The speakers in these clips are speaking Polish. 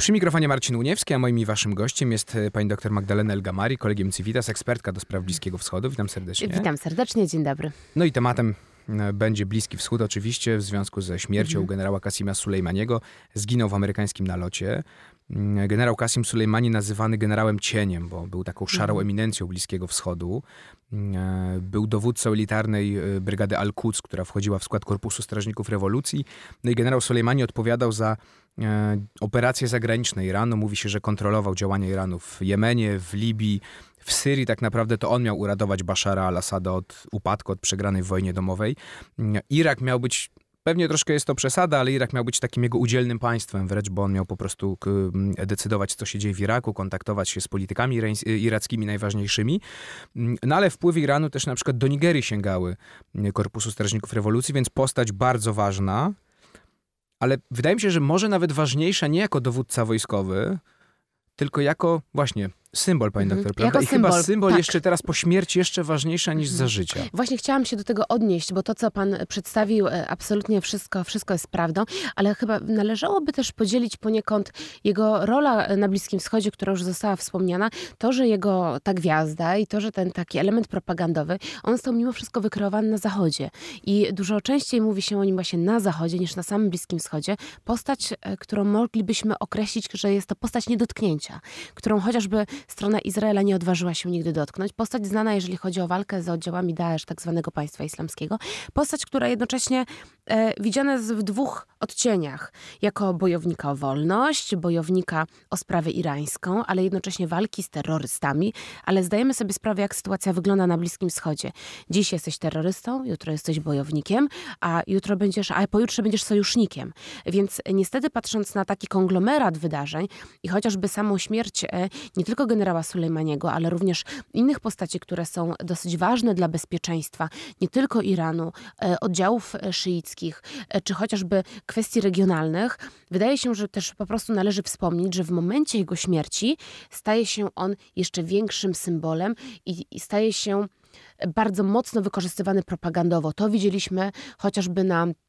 Przy mikrofonie Marcin Uniewski, a moim i waszym gościem jest e, pani dr Magdalena Elgamari, kolegiem Civitas, ekspertka do spraw Bliskiego Wschodu. Witam serdecznie. Witam serdecznie, dzień dobry. No i tematem e, będzie Bliski Wschód oczywiście w związku ze śmiercią mhm. generała Kasima Sulejmaniego. Zginął w amerykańskim nalocie. Mm, generał Kasim Sulejmani nazywany generałem cieniem, bo był taką szarą mhm. eminencją Bliskiego Wschodu. Mm, e, był dowódcą elitarnej brygady Al-Quds, która wchodziła w skład Korpusu Strażników Rewolucji. No i generał Sulejmani odpowiadał za E, operacje zagraniczne Iranu. Mówi się, że kontrolował działania Iranu w Jemenie, w Libii, w Syrii. Tak naprawdę to on miał uratować Bashara al-Assada od upadku, od przegranej w wojnie domowej. Mm, Irak miał być Pewnie troszkę jest to przesada, ale Irak miał być takim jego udzielnym państwem wręcz, bo on miał po prostu decydować, co się dzieje w Iraku, kontaktować się z politykami irackimi najważniejszymi. Mm, no ale wpływy Iranu też na przykład do Nigerii sięgały Korpusu Strażników Rewolucji, więc postać bardzo ważna, ale wydaje mi się, że może nawet ważniejsza nie jako dowódca wojskowy, tylko jako właśnie symbol, pani mhm. doktor, prawda? Jako I symbol, chyba symbol tak. jeszcze teraz po śmierci jeszcze ważniejsza niż za mhm. życia. Właśnie chciałam się do tego odnieść, bo to, co pan przedstawił, e, absolutnie wszystko, wszystko jest prawdą, ale chyba należałoby też podzielić poniekąd jego rola na Bliskim Wschodzie, która już została wspomniana, to, że jego ta gwiazda i to, że ten taki element propagandowy, on został mimo wszystko wykreowany na Zachodzie. I dużo częściej mówi się o nim właśnie na Zachodzie niż na samym Bliskim Wschodzie. Postać, e, którą moglibyśmy określić, że jest to postać niedotknięcia, którą chociażby strona Izraela nie odważyła się nigdy dotknąć. Postać znana, jeżeli chodzi o walkę z oddziałami Daesh, tak zwanego państwa islamskiego. Postać, która jednocześnie e, widziana jest w dwóch odcieniach. Jako bojownika o wolność, bojownika o sprawę irańską, ale jednocześnie walki z terrorystami. Ale zdajemy sobie sprawę, jak sytuacja wygląda na Bliskim Wschodzie. Dziś jesteś terrorystą, jutro jesteś bojownikiem, a jutro będziesz, a pojutrze będziesz sojusznikiem. Więc niestety patrząc na taki konglomerat wydarzeń i chociażby samą śmierć e, nie tylko generała Sulejmaniego, ale również innych postaci, które są dosyć ważne dla bezpieczeństwa nie tylko Iranu, e, oddziałów e, szyickich, czy chociażby kwestii regionalnych, wydaje się, że też po prostu należy wspomnieć, że w momencie jego śmierci staje się on jeszcze większym symbolem i, i staje się bardzo mocno wykorzystywany propagandowo. To widzieliśmy chociażby na E,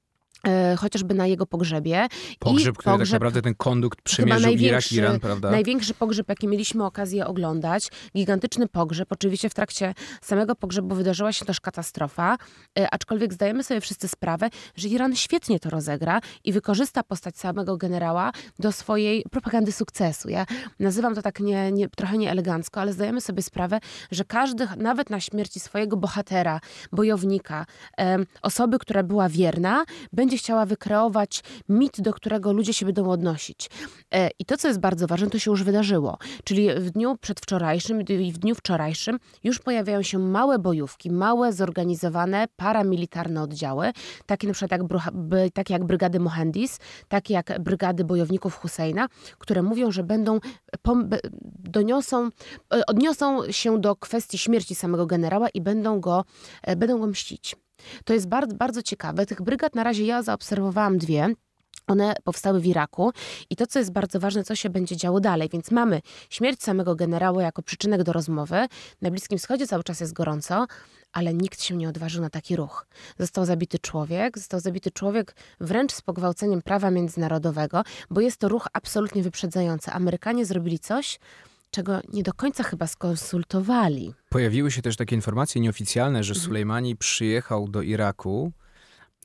chociażby na jego pogrzebie. Pogrzeb, I który tak naprawdę ten kondukt przemierzył Irak, Iran, prawda? Największy pogrzeb, jaki mieliśmy okazję oglądać. Gigantyczny pogrzeb. Oczywiście w trakcie samego pogrzebu wydarzyła się też katastrofa, e, aczkolwiek zdajemy sobie wszyscy sprawę, że Iran świetnie to rozegra i wykorzysta postać samego generała do swojej propagandy sukcesu. Ja nazywam to tak nie, nie, trochę nieelegancko, ale zdajemy sobie sprawę, że każdy, nawet na śmierci swojego bohatera, bojownika, osoby, która była wierna, będzie będzie chciała wykreować mit, do którego ludzie się będą odnosić. E, I to, co jest bardzo ważne, to się już wydarzyło. Czyli w dniu przedwczorajszym i w dniu wczorajszym już pojawiają się małe bojówki, małe, zorganizowane, paramilitarne oddziały, takie na przykład jak, takie jak Brygady Mohendis, takie jak Brygady Bojowników Husseina, które mówią, że będą, doniosą, e, odniosą się do kwestii śmierci samego generała i będą go, e, będą go mścić. To jest bardzo, bardzo ciekawe. Tych brygad na razie ja zaobserwowałam dwie. One powstały w Iraku i to, co jest bardzo ważne, co się będzie działo dalej. Więc mamy śmierć samego generała jako przyczynek do rozmowy. Na Bliskim Wschodzie cały czas jest gorąco, ale nikt się nie odważył na taki ruch. Został zabity człowiek, został zabity człowiek wręcz z pogwałceniem prawa międzynarodowego, bo jest to ruch absolutnie wyprzedzający. Amerykanie zrobili coś, czego nie do końca chyba skonsultowali. Pojawiły się też takie informacje nieoficjalne, że mhm. Sulejmani przyjechał do Iraku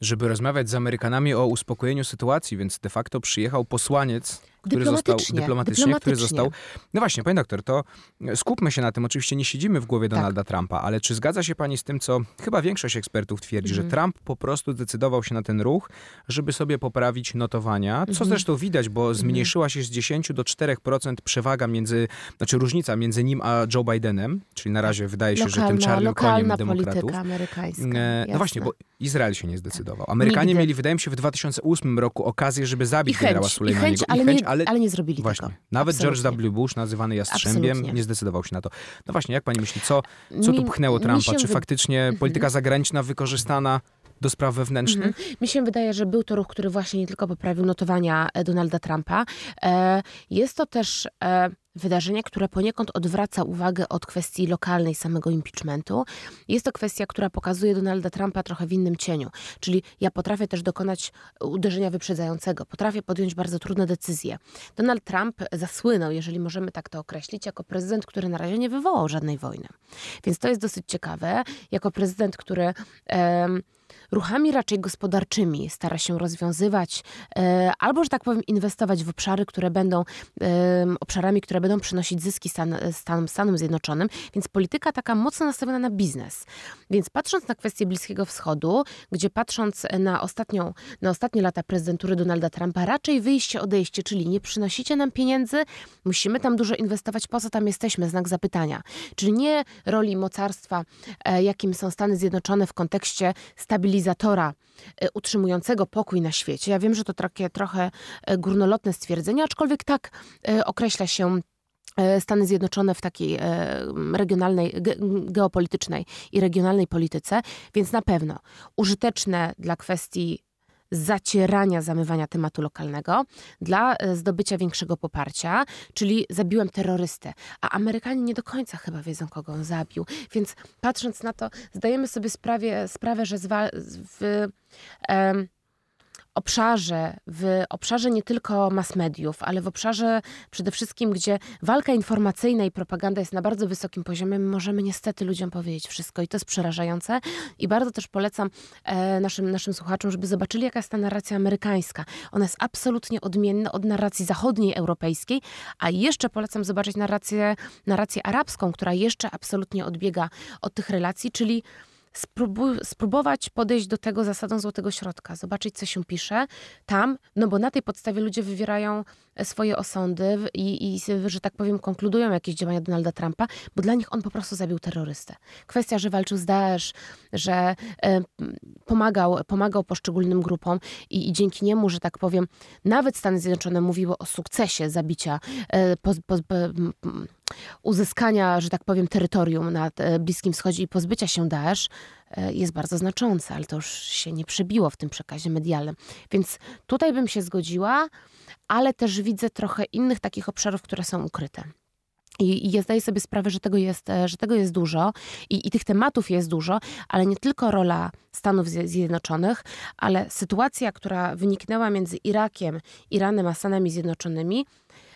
żeby rozmawiać z Amerykanami o uspokojeniu sytuacji, więc de facto przyjechał posłaniec który został dyplomatycznie, który został. No właśnie, pani doktor, to skupmy się na tym. Oczywiście nie siedzimy w głowie tak. Donalda tak. Trumpa, ale czy zgadza się pani z tym, co chyba większość ekspertów twierdzi, mm. że mhm. Trump po prostu zdecydował się na ten ruch, żeby sobie poprawić notowania, co mm. zresztą widać, bo mhm. zmniejszyła się z 10 do 4% przewaga między, znaczy różnica między nim a Joe Bidenem, czyli na razie wydaje się, lokalna, że tym czarnym koniem demokratów. amerykańska. E, no właśnie, bo Izrael się nie zdecydował. Amerykanie Nigdy. mieli, wydaje mi się, w 2008 roku okazję, żeby zabić generała Sulejmaniego. ale, I chęć, ale, ale nie zrobili właśnie. tego. Nawet Absolutnie. George W. Bush, nazywany Jastrzębiem, Absolutnie. nie zdecydował się na to. No właśnie, jak pani myśli, co, co tu pchnęło Trumpa? Czy faktycznie mhm. polityka zagraniczna wykorzystana do spraw wewnętrznych? Mhm. Mi się wydaje, że był to ruch, który właśnie nie tylko poprawił notowania e, Donalda Trumpa. E, jest to też e, wydarzenie, które poniekąd odwraca uwagę od kwestii lokalnej samego impeachmentu. Jest to kwestia, która pokazuje Donalda Trumpa trochę w innym cieniu. Czyli ja potrafię też dokonać uderzenia wyprzedzającego, potrafię podjąć bardzo trudne decyzje. Donald Trump zasłynął, jeżeli możemy tak to określić, jako prezydent, który na razie nie wywołał żadnej wojny. Więc to jest dosyć ciekawe. Jako prezydent, który. Um, ruchami raczej gospodarczymi stara się rozwiązywać, e, albo, że tak powiem, inwestować w obszary, które będą obszarami, które będą przynosić zyski Stan, Stan, Stanom Zjednoczonym, więc polityka taka mocno nastawiona na biznes. Więc patrząc na kwestię Bliskiego Wschodu, gdzie patrząc na, ostatnią, na ostatnie lata prezydentury Donalda Trumpa, raczej wyjście, odejście, czyli nie przynosicie nam pieniędzy, musimy tam dużo inwestować, po co tam jesteśmy, znak zapytania. Czyli nie roli mocarstwa, e, jakim są Stany Zjednoczone w kontekście stabilizatora e, utrzymującego pokój na świecie. Ja wiem, że to takie trochę e, górnolotne stwierdzenie, aczkolwiek tak określa się Stany Zjednoczone w takiej regionalnej, geopolitycznej i regionalnej polityce, więc na pewno użyteczne dla kwestii zacierania, zamywania tematu lokalnego dla zdobycia większego poparcia, czyli zabiłem terrorystę. A Amerykanie nie do końca chyba wiedzą, kogo on zabił. Więc patrząc na to, zdajemy sobie sprawie, sprawę, że w, um, obszarze, w obszarze nie tylko mass mediów, ale w obszarze przede wszystkim, gdzie walka informacyjna i propaganda jest na bardzo wysokim poziomie, możemy niestety ludziom powiedzieć wszystko i to jest przerażające. I bardzo też polecam e, naszym, naszym słuchaczom, żeby zobaczyli, jaka jest ta narracja amerykańska. Ona jest absolutnie odmienna od narracji zachodniej europejskiej, a jeszcze polecam zobaczyć narrację, narrację arabską, która jeszcze absolutnie odbiega od tych relacji, czyli spróbować podejść do tego zasadą złotego środka, zobaczyć, co się pisze tam, no bo na tej podstawie ludzie wywierają e, swoje osądy i, i, że tak powiem, konkludują jakieś działania Donalda Trumpa, bo dla nich on po prostu zabił terrorystę. Kwestia, że walczył z Daesh, że e, pomagał, pomagał poszczególnym grupom i, i, dzięki niemu, że tak powiem, nawet Stany Zjednoczone mówiły o sukcesie zabicia, e, po, po, uzyskania, że tak powiem, terytorium na e, Bliskim Wschodzie i pozbycia się Daesh e, jest bardzo znaczące, ale to już się nie przebiło w tym przekazie medialnym. Więc tutaj bym się zgodziła, ale też widzę trochę innych takich obszarów, które są ukryte. I, I ja zdaję sobie sprawę, że tego jest, e, że tego jest dużo i, i tych tematów jest dużo, ale nie tylko rola Stanów Zjednoczonych, ale sytuacja, która wyniknęła między Irakiem, Iranem a Stanami Zjednoczonymi,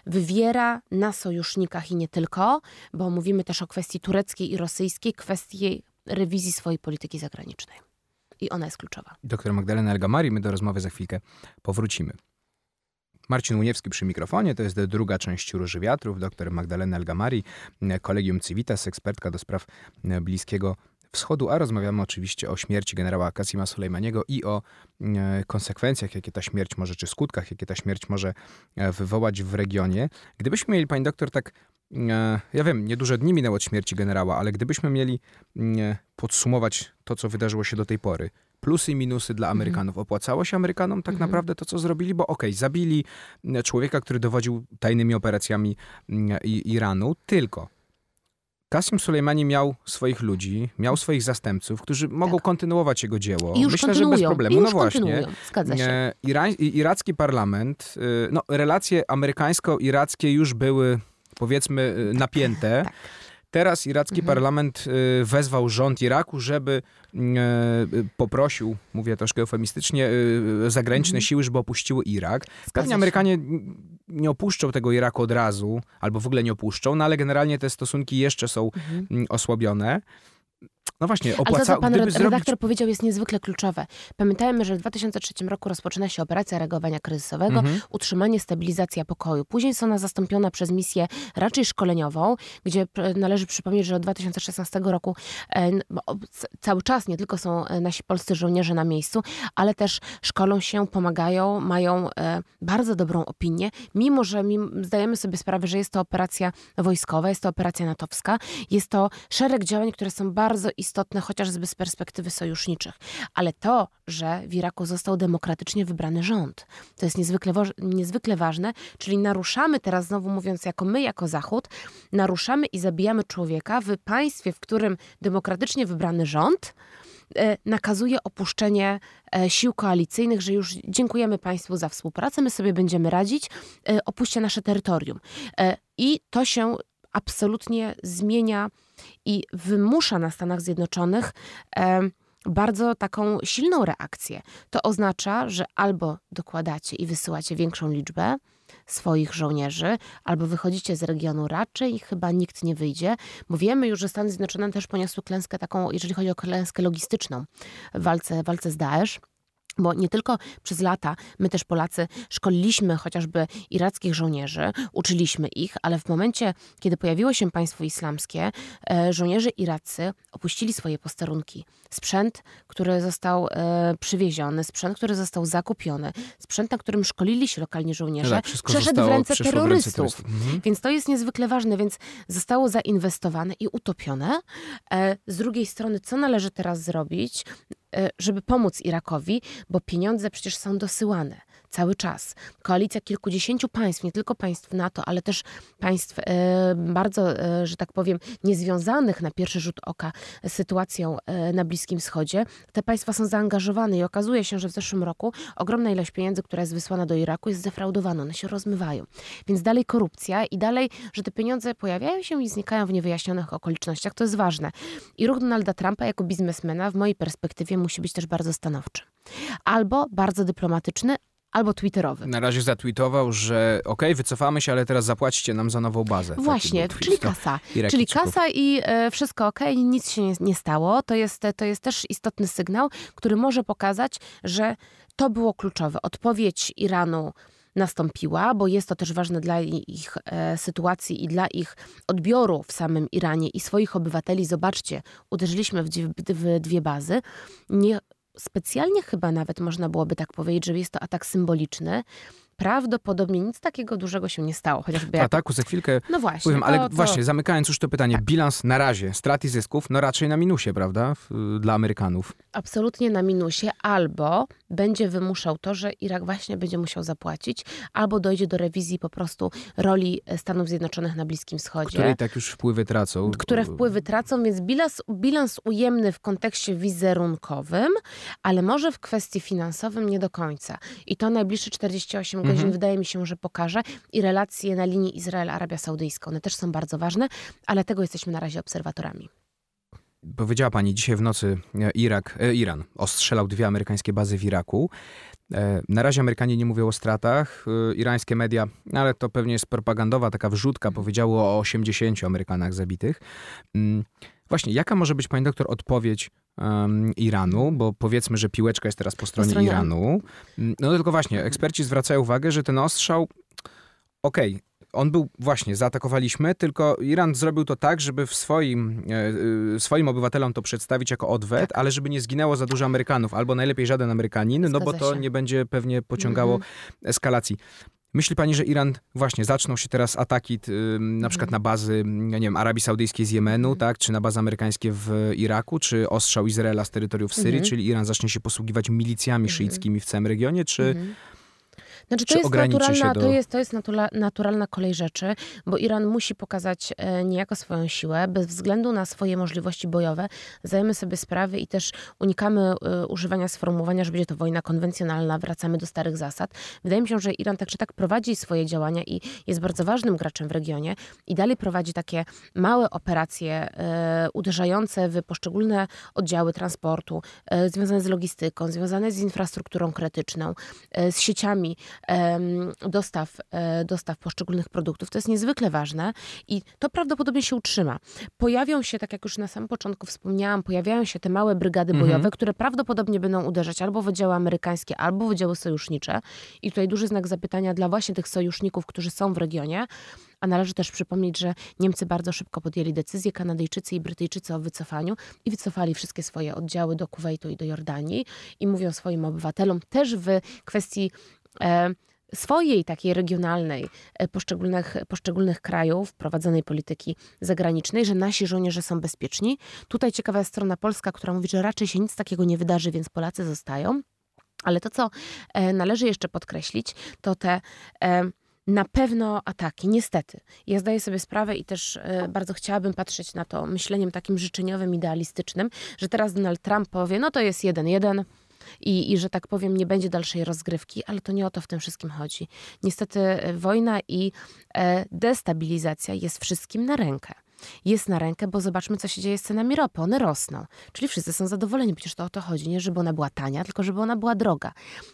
wywiera na sojusznikach i nie tylko, bo mówimy też o kwestii tureckiej i rosyjskiej, kwestii rewizji swojej polityki zagranicznej. I ona jest kluczowa. Doktor Magdalena Elgamari, my do rozmowy za chwilkę powrócimy. Marcin Uniewski przy mikrofonie, to jest druga część Róży Wiatrów, doktor Magdalena Elgamari, Kolegium Civitas, ekspertka do spraw Bliskiego Wschodu, a rozmawiamy oczywiście o śmierci generała Kasima Soleimaniego i o e, konsekwencjach, jakie ta śmierć może, czy skutkach, jakie ta śmierć może e, wywołać w regionie. Gdybyśmy mieli, pani doktor, tak, e, ja wiem, nieduże dni minęło od śmierci generała, ale gdybyśmy mieli podsumować to, co wydarzyło się do tej pory, plusy i minusy dla mhm. Amerykanów. Opłacało się Amerykanom tak mhm. naprawdę to, co zrobili? Bo okej, okay, zabili człowieka, który dowodził tajnymi operacjami Iranu, tylko Kasim Sulejmani miał swoich ludzi, miał swoich zastępców, którzy mogą tak. kontynuować jego dzieło. I już Myślę, że bez problemu. no właśnie. Zgadza się. Ira iracki parlament, y, no relacje amerykańsko-irackie już były powiedzmy y, napięte. Tak. Teraz iracki mhm. parlament wezwał rząd Iraku, żeby poprosił, mówię troszkę eufemistycznie, zagraniczne mhm. siły, żeby opuściły Irak. Pewnie Amerykanie nie opuszczą tego Iraku od razu, albo w ogóle nie opuszczą, no ale generalnie te stosunki jeszcze są mhm. Mm, osłabione. No właśnie, opłaca... Ale to, co pan redaktor zrobić... powiedział, jest niezwykle kluczowe. Pamiętajmy, że w 2003 roku rozpoczyna się operacja reagowania kryzysowego, mhm. utrzymanie, stabilizacja pokoju. Później jest ona zastąpiona przez misję raczej szkoleniową, gdzie należy przypomnieć, że od 2016 roku e, cały czas nie tylko są e, nasi polscy żołnierze na miejscu, ale też szkolą się, pomagają, mają e, bardzo dobrą opinię, mimo że zdajemy sobie sprawę, że jest to operacja wojskowa, jest to operacja natowska, jest to szereg działań, które są bardzo istotne istotne chociażby z perspektywy sojuszniczych. Ale to, że w Iraku został demokratycznie wybrany rząd, to jest niezwykle, niezwykle ważne, czyli naruszamy teraz, znowu mówiąc jako my, jako Zachód, naruszamy i zabijamy człowieka w państwie, w którym demokratycznie wybrany rząd e, nakazuje opuszczenie e, sił koalicyjnych, że już dziękujemy Państwu za współpracę, my sobie będziemy radzić, e, opuśćcie nasze terytorium I to się absolutnie zmienia i wymusza na Stanach Zjednoczonych e, bardzo taką silną reakcję. To oznacza, że albo dokładacie i wysyłacie większą liczbę swoich żołnierzy, albo wychodzicie z regionu raczej chyba nikt nie wyjdzie, bo wiemy już, że Stany Zjednoczone też poniosły klęskę taką, jeżeli chodzi o klęskę logistyczną w walce, walce z Daesh. Bo nie tylko przez lata my też Polacy szkoliliśmy chociażby irackich żołnierzy, uczyliśmy ich, ale w momencie, kiedy pojawiło się państwo islamskie, e, żołnierze iracy opuścili swoje posterunki. Sprzęt, który został e, przywieziony, sprzęt, który został zakupiony, sprzęt, na którym szkolili się lokalni żołnierze, tak, przeszedł w ręce przeszło w terrorystów. ręce terrorystów. Mhm. Więc to jest niezwykle ważne, więc zostało zainwestowane i utopione. E, Z drugiej strony, co należy teraz zrobić, żeby pomóc Irakowi, bo pieniądze przecież są dosyłane cały czas. Koalicja kilkudziesięciu państw, nie tylko państw NATO, ale też państw e, bardzo, e, że tak powiem, niezwiązanych na pierwszy rzut oka z sytuacją e, na Bliskim Wschodzie. Te państwa są zaangażowane i okazuje się, że w zeszłym roku ogromna ilość pieniędzy, która jest wysłana do Iraku jest zdefraudowana, one się rozmywają. Więc dalej korupcja i dalej, że te pieniądze pojawiają się i znikają w niewyjaśnionych okolicznościach, to jest ważne. I ruch Donalda Trumpa jako biznesmena w mojej perspektywie musi być też bardzo stanowczy. Albo bardzo dyplomatyczny, albo twitterowy. Na razie zatweetował, że okej, wycofamy się, ale teraz zapłacicie nam za nową bazę. Właśnie, czyli kasa. Irakijczyków. Czyli kasa i e, wszystko ok, nic się nie, nie stało. To jest, to jest też istotny sygnał, który może pokazać, że to było kluczowe. Odpowiedź Iranu nastąpiła, bo jest to też ważne dla ich e, sytuacji i dla ich odbioru w samym Iranie i swoich obywateli. Zobaczcie, uderzyliśmy w dwie, w dwie bazy. Nie specjalnie chyba nawet można byłoby tak powiedzieć, że jest to atak symboliczny. Prawdopodobnie nic takiego dużego się nie stało, chociażby jak... Ataku za chwilkę No właśnie. powiem, ale to, to... właśnie, zamykając już to pytanie, bilans na razie, strat i zysków, no raczej na minusie, prawda, dla Amerykanów. absolutnie na minusie, albo będzie wymuszał to, że Irak właśnie będzie musiał zapłacić, albo dojdzie do rewizji po prostu roli Stanów Zjednoczonych na Bliskim Wschodzie. Które i tak już wpływy tracą. które wpływy tracą, więc bilans, bilans ujemny w kontekście wizerunkowym, ale może w kwestii finansowym nie do końca. I to najbliższe 48 godzin Mhm. wydaje mi się, że pokaże i relacje na linii Izrael-Arabia Saudyjska. One też są bardzo ważne, ale tego jesteśmy na razie obserwatorami. Powiedziała pani, dzisiaj w nocy e, Irak, e, Iran ostrzelał dwie amerykańskie bazy w Iraku. E, Na razie Amerykanie nie mówią o stratach. Irańskie media, ale to pewnie jest propagandowa taka wrzutka, powiedziało o 80 Amerykanach zabitych. Mm, Właśnie, jaka może być, pani doktor, odpowiedź em, Iranu? Bo powiedzmy, że piłeczka jest teraz po stronie, stronie Iranu. Mm, No tylko właśnie, eksperci zwracają uwagę, że ten ostrzał, okej, on był właśnie, zaatakowaliśmy, tylko Iran zrobił to tak, żeby w swoim, e, swoim obywatelom to przedstawić jako odwet, ale żeby nie zginęło za dużo Amerykanów, albo najlepiej żaden Amerykanin, no bo Zgadza to się. nie będzie pewnie pociągało eskalacji. Myśli pani, że Iran właśnie zaczną się teraz ataki na przykład na bazy, ja nie wiem, Arabii Saudyjskiej z Jemenu, tak, czy na bazy amerykańskie w Iraku, czy ostrzał Izraela z terytoriów Syrii, Mhm. czyli Iran zacznie się posługiwać milicjami szyickimi w całym regionie, czy Mhm. Znaczy, czy to jest, naturalna, do- to, jest, to jest natura, naturalna kolej rzeczy, bo Iran musi pokazać e, niejako swoją siłę, bez względu na swoje możliwości bojowe. Zdajemy sobie sprawy i też unikamy e, używania sformułowania, że będzie to wojna konwencjonalna, wracamy do starych zasad. Wydaje mi się, że Iran tak czy tak prowadzi swoje działania i jest bardzo ważnym graczem w regionie i dalej prowadzi takie małe operacje e, uderzające w poszczególne oddziały transportu, związane z logistyką, związane z infrastrukturą krytyczną, z sieciami dostaw, e, dostaw poszczególnych produktów. To jest niezwykle ważne i to prawdopodobnie się utrzyma. Pojawią się, tak jak już na samym początku wspomniałam, pojawiają się te małe brygady Mhm. bojowe, które prawdopodobnie będą uderzać albo w oddziały amerykańskie, albo w oddziały sojusznicze. I tutaj duży znak zapytania dla właśnie tych sojuszników, którzy są w regionie. A należy też przypomnieć, że Niemcy bardzo szybko podjęli decyzję, Kanadyjczycy i Brytyjczycy o wycofaniu i wycofali wszystkie swoje oddziały do Kuwejtu i do Jordanii i mówią swoim obywatelom też w kwestii swojej takiej regionalnej e, poszczególnych, poszczególnych krajów prowadzonej polityki zagranicznej, że nasi żołnierze są bezpieczni. Tutaj ciekawa jest strona polska, która mówi, że raczej się nic takiego nie wydarzy, więc Polacy zostają. Ale to, co e, należy jeszcze podkreślić, to te e, na pewno ataki, niestety. Ja zdaję sobie sprawę i też e, bardzo chciałabym patrzeć na to myśleniem takim życzeniowym, idealistycznym, że teraz Donald Trump powie, no to jest jeden jeden, i, i że tak powiem, nie będzie dalszej rozgrywki, ale to nie o to w tym wszystkim chodzi. Niestety e, wojna i e, destabilizacja jest wszystkim na rękę jest na rękę, bo zobaczmy, co się dzieje z cenami ropy. One rosną. Czyli wszyscy są zadowoleni. Przecież to o to chodzi. Nie, żeby ona była tania, tylko żeby ona była droga.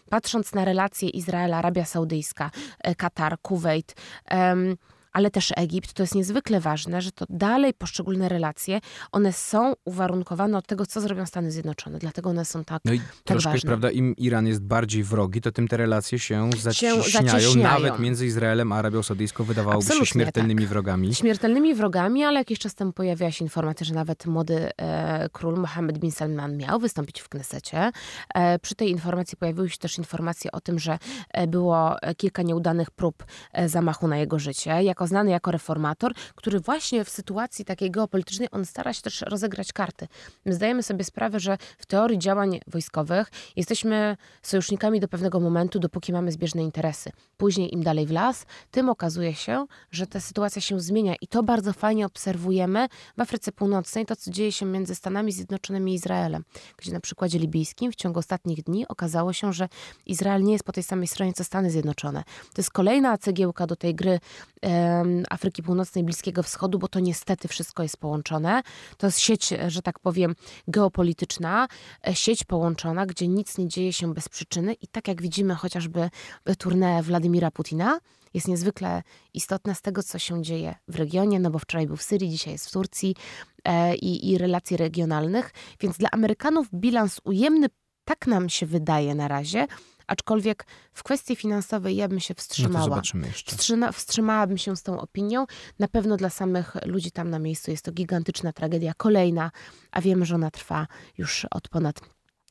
Patrząc na relacje Izraela, Arabia Saudyjska, e, Katar, Kuwait, um, ale też Egipt, to jest niezwykle ważne, że to dalej poszczególne relacje, one są uwarunkowane od tego, co zrobią Stany Zjednoczone. Dlatego one są tak No i tak troszkę, ważne. prawda, im Iran jest bardziej wrogi, to tym te relacje się zacieśniają. zacieśniają. Nawet między Izraelem a Arabią Saudyjską wydawałoby Absolutnie się śmiertelnymi wrogami. Śmiertelnymi wrogami, ale jakiś czas temu pojawiła się informacja, że nawet młody e, król Mohammed bin Salman miał wystąpić w Knesecie. E, przy tej informacji pojawiły się też informacje o tym, że e, było e, kilka nieudanych prób e, zamachu na jego życie. Jako znany jako reformator, który właśnie w sytuacji takiej geopolitycznej, on stara się też rozegrać karty. My zdajemy sobie sprawę, że w teorii działań wojskowych jesteśmy sojusznikami do pewnego momentu, dopóki mamy zbieżne interesy. Później im dalej w las, tym okazuje się, że ta sytuacja się zmienia i to bardzo fajnie obserwujemy w Afryce Północnej, to co dzieje się między Stanami Zjednoczonymi i Izraelem, gdzie na przykładzie libijskim w ciągu ostatnich dni okazało się, że Izrael nie jest po tej samej stronie co Stany Zjednoczone. To jest kolejna cegiełka do tej gry em, Afryki Północnej, Bliskiego Wschodu, bo to niestety wszystko jest połączone. To jest sieć, że tak powiem, geopolityczna, e, sieć połączona, gdzie nic nie dzieje się bez przyczyny i tak jak widzimy chociażby tournée Władimira Putina, jest niezwykle istotna z tego, co się dzieje w regionie, no bo wczoraj był w Syrii, dzisiaj jest w Turcji e, i, i relacji regionalnych, więc dla Amerykanów bilans ujemny tak nam się wydaje na razie, aczkolwiek w kwestii finansowej ja bym się No to wstrzymała. zobaczymy jeszcze. Wstrzyma, wstrzymałabym się z tą opinią. Na pewno dla samych ludzi tam na miejscu jest to gigantyczna tragedia, kolejna, a wiemy, że ona trwa już od ponad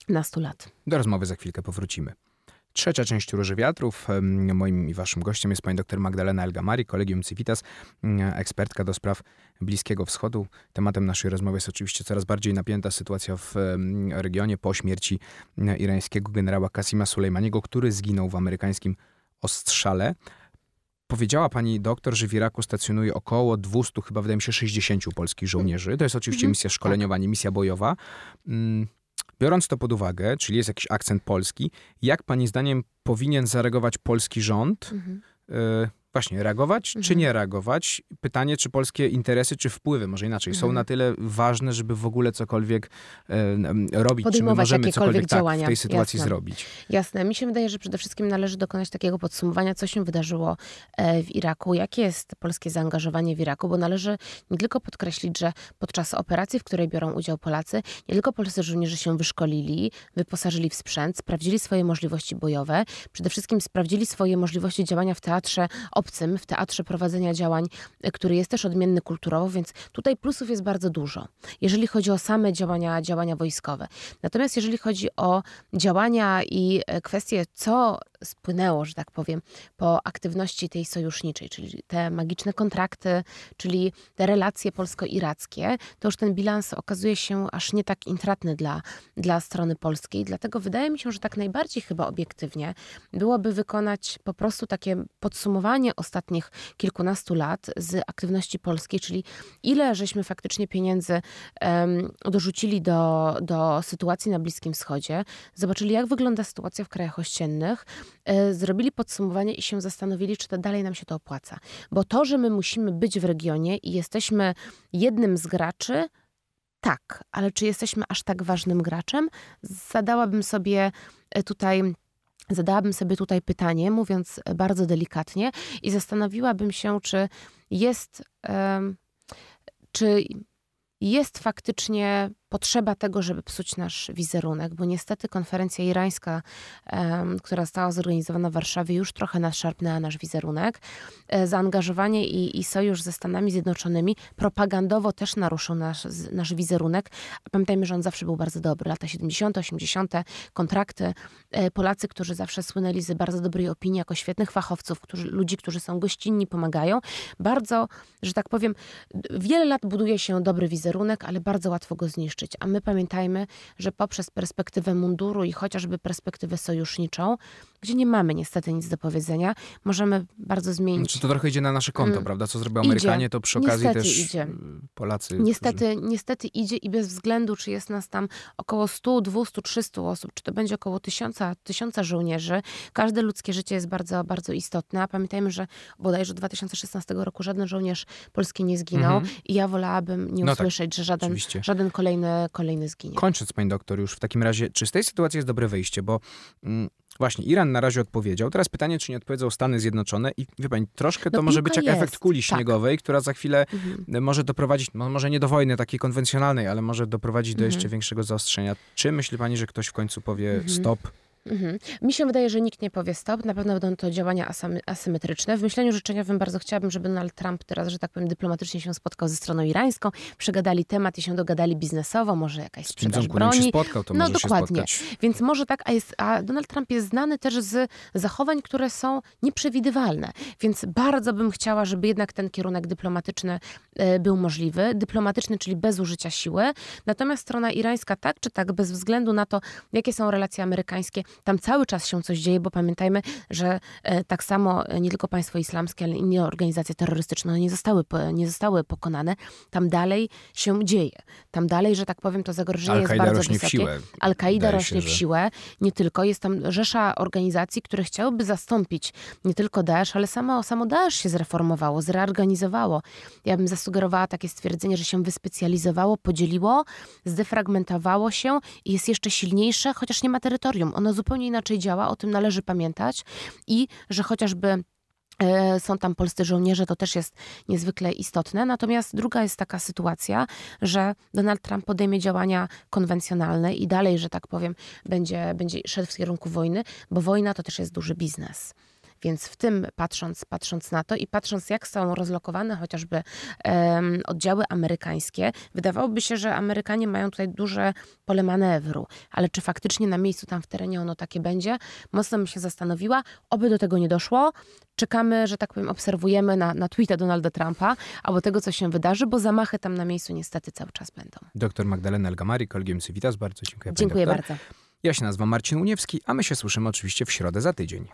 nastu lat. Do rozmowy za chwilkę powrócimy. Trzecia część Róży Wiatrów. Moim i waszym gościem jest pani dr Magdalena Elgamari, Kolegium Civitas, ekspertka do spraw Bliskiego Wschodu. Tematem naszej rozmowy jest oczywiście coraz bardziej napięta sytuacja w regionie po śmierci irańskiego generała Kasima Sulejmaniego, który zginął w amerykańskim ostrzale. Powiedziała pani doktor, że w Iraku stacjonuje około 200, chyba wydaje mi się 60 polskich żołnierzy. To jest oczywiście Mhm, misja szkoleniowa, nie misja bojowa. Biorąc to pod uwagę, czyli jest jakiś akcent polski, jak pani zdaniem powinien zareagować polski rząd? Mhm. E, właśnie, reagować czy Mhm. nie reagować? Pytanie, czy polskie interesy, czy wpływy, może inaczej, są Mhm. na tyle ważne, żeby w ogóle cokolwiek e, robić, czy my możemy jakiekolwiek cokolwiek tak, w działania, tej sytuacji jasne. zrobić? Jasne. Mi się wydaje, że przede wszystkim należy dokonać takiego podsumowania, co się wydarzyło e, w Iraku, jakie jest polskie zaangażowanie w Iraku, bo należy nie tylko podkreślić, że podczas operacji, w której biorą udział Polacy, nie tylko polscy żołnierze się wyszkolili, wyposażyli w sprzęt, sprawdzili swoje możliwości bojowe, przede wszystkim sprawdzili swoje możliwości działania w teatrze obcym, w teatrze prowadzenia działań, e, który jest też odmienny kulturowo, więc tutaj plusów jest bardzo dużo, jeżeli chodzi o same działania, działania wojskowe. Natomiast jeżeli chodzi o działania i e, kwestie, co spłynęło, że tak powiem, po aktywności tej sojuszniczej, czyli te magiczne kontrakty, czyli te relacje polsko-irackie, to już ten bilans okazuje się aż nie tak intratny dla, dla strony polskiej. Dlatego wydaje mi się, że tak najbardziej chyba obiektywnie byłoby wykonać po prostu takie podsumowanie ostatnich kilkunastu lat z aktywności polskiej, czyli ile żeśmy faktycznie pieniędzy em, dorzucili do, do sytuacji na Bliskim Wschodzie, zobaczyli, jak wygląda sytuacja w krajach ościennych, e, zrobili podsumowanie i się zastanowili, czy to dalej nam się to opłaca. Bo to, że my musimy być w regionie i jesteśmy jednym z graczy, tak, ale czy jesteśmy aż tak ważnym graczem? Zadałabym sobie e, tutaj. Zadałabym sobie tutaj pytanie, mówiąc bardzo delikatnie, i zastanowiłabym się, czy jest, czy jest faktycznie potrzeba tego, żeby psuć nasz wizerunek, bo niestety konferencja irańska, która została zorganizowana w Warszawie, już trochę naszarpnęła nasz wizerunek. E, zaangażowanie i, i sojusz ze Stanami Zjednoczonymi propagandowo też naruszył nasz, nasz wizerunek. Pamiętajmy, że on zawsze był bardzo dobry. Lata 70., 80., kontrakty. E, Polacy, którzy zawsze słynęli z bardzo dobrej opinii jako świetnych fachowców, którzy, ludzi, którzy są gościnni, pomagają. Bardzo, że tak powiem, wiele lat buduje się dobry wizerunek, ale bardzo łatwo go zniszczyć. Walczyć. A my pamiętajmy, że poprzez perspektywę munduru i chociażby perspektywę sojuszniczą, gdzie nie mamy niestety nic do powiedzenia, możemy bardzo zmienić. Czy to trochę idzie na nasze konto, Mm. prawda? Co zrobią Idzie. Amerykanie, to przy okazji Niestety też idzie. y, Polacy. Niestety, niestety idzie i bez względu, czy jest nas tam około 100, 200, 300 osób, czy to będzie około 1000, 1000 żołnierzy, każde ludzkie życie jest bardzo, bardzo istotne. A pamiętajmy, że bodajże od 2016 roku żaden żołnierz polski nie zginął Mhm. i ja wolałabym nie No tak, usłyszeć, że żaden, oczywiście. żaden kolejny, kolejny zginie. Kończąc, pani doktor, już w takim razie, czy z tej sytuacji jest dobre wyjście? Bo mm, właśnie Iran na razie odpowiedział. Teraz pytanie, czy nie odpowiedzą Stany Zjednoczone i wie pani, troszkę to No, może być jak jest, efekt kuli tak. śniegowej, która za chwilę Mhm. może doprowadzić, no, może nie do wojny takiej konwencjonalnej, ale może doprowadzić do Mhm. jeszcze większego zaostrzenia. Czy myśli pani, że ktoś w końcu powie Mhm. stop? Mhm. Mi się wydaje, że nikt nie powie stop. Na pewno będą to działania asymetryczne. W myśleniu życzeniowym bardzo chciałabym, żeby Donald Trump teraz, że tak powiem, dyplomatycznie się spotkał ze stroną irańską, przegadali temat i się dogadali biznesowo, może jakaś sprzedaż Jong-unem się broni. spotkał, to No, może dokładnie. się spotkać. Więc może tak, a, jest, a Donald Trump jest znany też z zachowań, które są nieprzewidywalne. Więc bardzo bym chciała, żeby jednak ten kierunek dyplomatyczny e, był możliwy. Dyplomatyczny, czyli bez użycia siły. Natomiast strona irańska tak czy tak, bez względu na to, jakie są relacje amerykańskie, tam cały czas się coś dzieje, bo pamiętajmy, że e, tak samo e, nie tylko państwo islamskie, ale inne organizacje terrorystyczne nie zostały, nie zostały pokonane. Tam dalej się dzieje. Tam dalej, że tak powiem, to zagrożenie jest bardzo rośnie w wysokie. siłę. Al-Kaida rośnie w że- siłę. Nie tylko. Jest tam rzesza organizacji, które chciałyby zastąpić nie tylko Daesh, ale samo, samo Daesh się zreformowało, zreorganizowało. Ja bym zasugerowała takie stwierdzenie, że się wyspecjalizowało, podzieliło, zdefragmentowało się i jest jeszcze silniejsze, chociaż nie ma terytorium. Ono zupełnie inaczej działa, o tym należy pamiętać i że chociażby e, są tam polscy żołnierze, to też jest niezwykle istotne. Natomiast druga jest taka sytuacja, że Donald Trump podejmie działania konwencjonalne i dalej, że tak powiem, będzie, będzie szedł w kierunku wojny, bo wojna to też jest duży biznes. Więc w tym patrząc, patrząc na to i patrząc, jak są rozlokowane chociażby em, oddziały amerykańskie, wydawałoby się, że Amerykanie mają tutaj duże pole manewru. Ale czy faktycznie na miejscu tam w terenie ono takie będzie? Mocno bym się zastanowiła. Oby do tego nie doszło. Czekamy, że tak powiem, obserwujemy na, na tweeta Donalda Trumpa albo tego, co się wydarzy, bo zamachy tam na miejscu niestety cały czas będą. Doktor Magdalena Elgamari, Colgium Civitas, bardzo dziękuję Dziękuję bardzo. Ja się nazywam Marcin Uniewski, a my się słyszymy oczywiście w środę za tydzień.